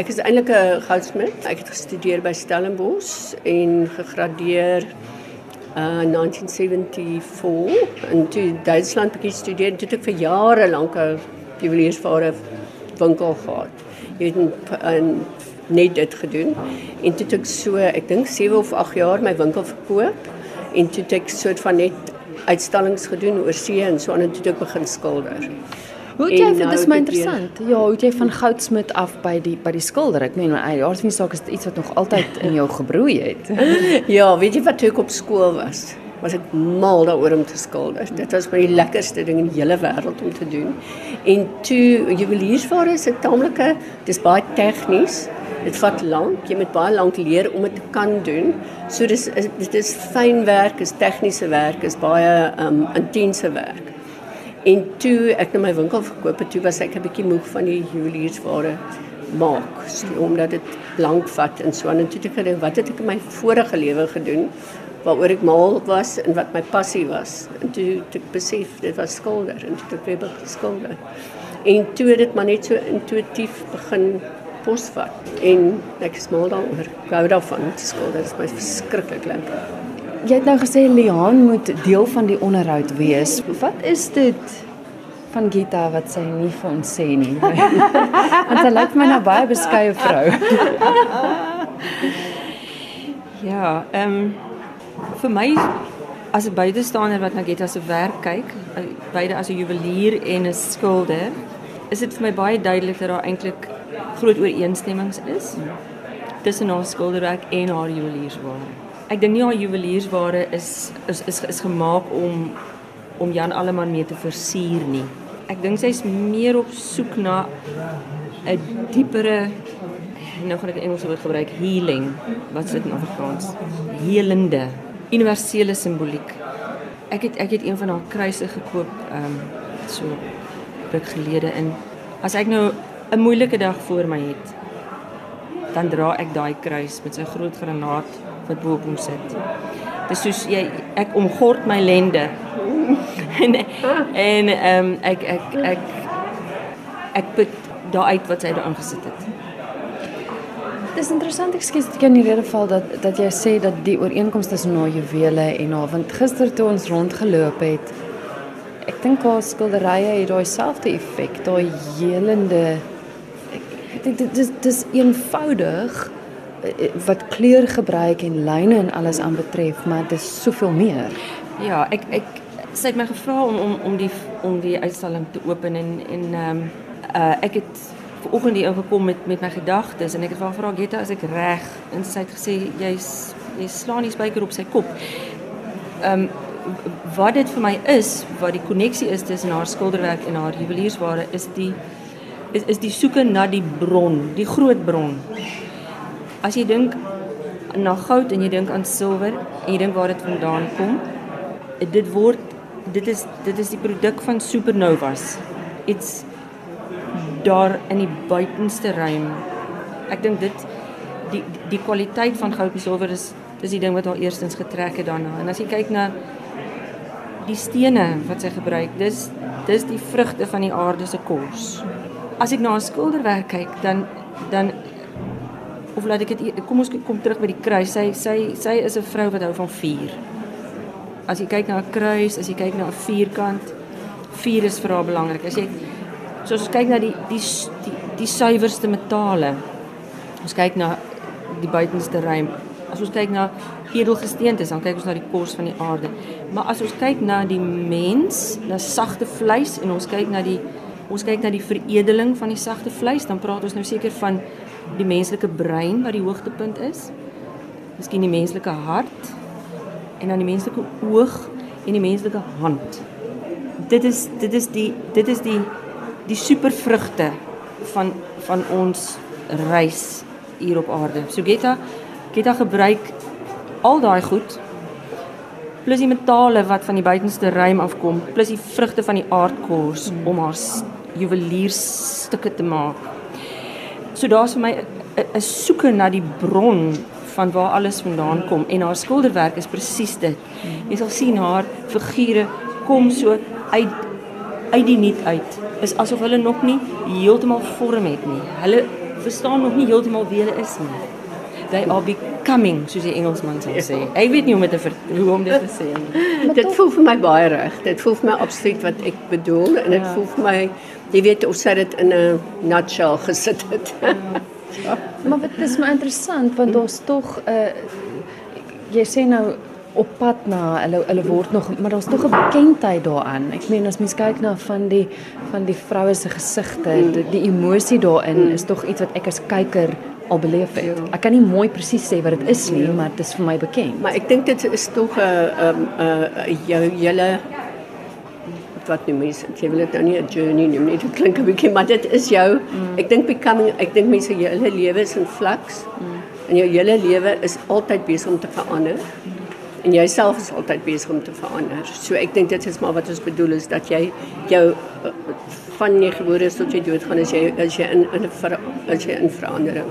Ek is eintlik 'n goudsmid. Ek het gestudeer by Stellenbosch en gegradeer uh 1974 en toe Duitsland begin studeer. Toe het ek vir jare lank 'n juweliersware winkel gehad. Jy het in net dit gedoen en toe het ek so, ek dink 7 of 8 jaar my winkel verkoop en toe het ek soort van net uitstallings gedoen oor see en so aan en toe het ek begin skilder. Hoe het jy vir nou dis het my interessant. Ja, hoe het jy van goudsmit af by die by die skilder? Ek meen, die aard van die saak is dit iets wat nog altyd in jou gebroei het. Ja, weet jy wat toe ek op skool was? Was ek mal daaroor om te skilder. Dit was my die lekkerste ding in die hele wêreld om te doen. En toe juweliersware is 'n taamlike, dis baie tegnies. Dit vat lank. Jy moet baie lank leer om dit te kan doen. So dis is- dit is fyn werk, is tegniese werk, is baie um intense werk. En toe ek nou my winkel verkoop het, toe was ek 'n bietjie moeg van die juweliersware maak, so, omdat dit lank vat en so aan. En toe ek gedink, wat het ek in my vorige lewe gedoen waaroor ek mal was en wat my passie was. En toe het ek besef dit was skilder en toe het ek weer begin skilder. En toe dit maar net so intuïtief begin posvat en ek is mal daaroor. Ek hou daarvan om te skilder. Dit is my verskriklik lekker. Jy het nou gesê Lian moet deel van die onderhoud wees. Wat is dit van Gita wat sy nie vir ons sê nie? Want sy lyk my nou baie beskeie vrou. Ja, ehm um, vir my as 'n buitestander wat na Getta se werk kyk, eh, beide as 'n juwelier en 'n skilder, is dit vir my baie duidelik dat daar eintlik groot ooreenstemmings is tussen haar skilderwerk en haar juweliersware. Ek dink nie haar juweliersware is is is is gemaak om om Jan Alleman mee te versier nie. Ek dink sy's meer op soek na 'n diepere nou gaan ek 'n Engelse woord gebruik, healing. Wat is dit in Afrikaans? Helende, universele simboliek. Ek het ek het een van haar kruise gekoop ehm um, so ruk gelede in. As ek nou 'n moeilike dag voor my het, dan dra ek daai kruis met sy groot granaat wat bo op hom sit. Dis soos jy ek omgord my lende. en en ehm um, ek ek ek ek put daar uit wat sy daarin gesit het. Dis interessant ek skiet ek in die rede val dat dat jy sê dat die ooreenkoms tussen haar juwele en haar want gister toe ons rondgeloop het ek dink haar skilderye het daai selfde effek, daai helende ek dit is dis eenvoudig wat kleur gebruik en lyne en alles aanbetref, maar dit is soveel meer. Ja, ek ek sy het my gevra om om om die om die uitstalling te open en en ehm um, uh, ek het vanoggend hier ingekom met met my gedagtes en ek het haar gevra Getta as ek reg en sy het gesê jy's jy slaan die spyker op sy kop. Ehm um, wat dit vir my is, wat die koneksie is tussen haar skilderwerk en haar juweliersware is die is is die soeke na die bron, die groot bron. As jy dink na goud en jy dink aan silwer en jy dink waar dit vandaan kom, dit word dit is dit is die produk van supernovas. Iets daar in die buitenste ruim. Ek dink dit die die kwaliteit van goud en silwer is dis die ding wat haar eerstens getrek het daarna. En as jy kyk na die stene wat sy gebruik, dis dis die vrugte van die aarde se kos. As ek na haar skilderwerk kyk, dan dan of laat ek dit kom ons kom terug by die kruis. Sy sy sy is 'n vrou wat hou van vuur. As jy kyk na 'n kruis, as jy kyk na 'n vierkant, vuur is vir haar belangrik. As jy so as ons kyk na die die die, die suiwerste metale. Ons kyk na die buitenste ruim. As ons kyk na edelgesteentes, dan kyk ons na die kos van die aarde. Maar as ons kyk na die mens, na sagte vleis en ons kyk na die ons kyk na die veredeling van die sagte vleis, dan praat ons nou seker van die menslike brein wat die hoogtepunt is. Miskien die menslike hart en dan die menslike oog en die menslike hand. Dit is dit is die dit is die die supervrugte van van ons reis hier op aarde. So Getta Getta gebruik al daai goed plus die metale wat van die buitenste ruim afkom, plus die vrugte van die aardkors om haar juweliersstukke te maak. So daar's vir my 'n soeke na die bron van waar alles vandaan kom en haar skilderwerk is presies dit. Jy sal sien haar figure kom so uit uit die niet uit. Is asof hulle nog nie heeltemal vorm het nie. Hulle verstaan nog nie heeltemal wie hulle is nie. They are becoming, soos die Engelsman sal sê. Hy weet nie hoe om dit te hoe om dit te sê nie. Dit voel vir my baie reg. Dit voel vir my absoluut wat ek bedoel en dit Ja. voel vir my jy weet of sy dit in 'n nutshell gesit het. Maar dit is maar interessant want daar's tog 'n uh, jy sê nou op pad na hulle hulle word nog maar daar's tog 'n bekendheid daaraan. Ek meen as mens kyk na van die van die vroue se gesigte, die, die emosie daarin is tog iets wat ek as kyker al beleef het. Ek kan nie mooi presies sê wat dit is nie, maar dit is vir my bekend. Maar ek dink dit is tog 'n 'n 'n jou hele wat noem mense, jy wil dit nou nie 'n journey noem nie. Dit klink 'n bietjie, maar dit is jou. Mm. Ek dink becoming, ek dink mense jou hele lewe is in flux. Mm. En jou hele lewe is altyd besig om te verander. En jouself is altyd besig om te verander. So ek dink dit is maar wat ons bedoel is dat jy jou eh, van jy gebore is tot jy doodgaan as jy as jy in in 'n as jy in verandering.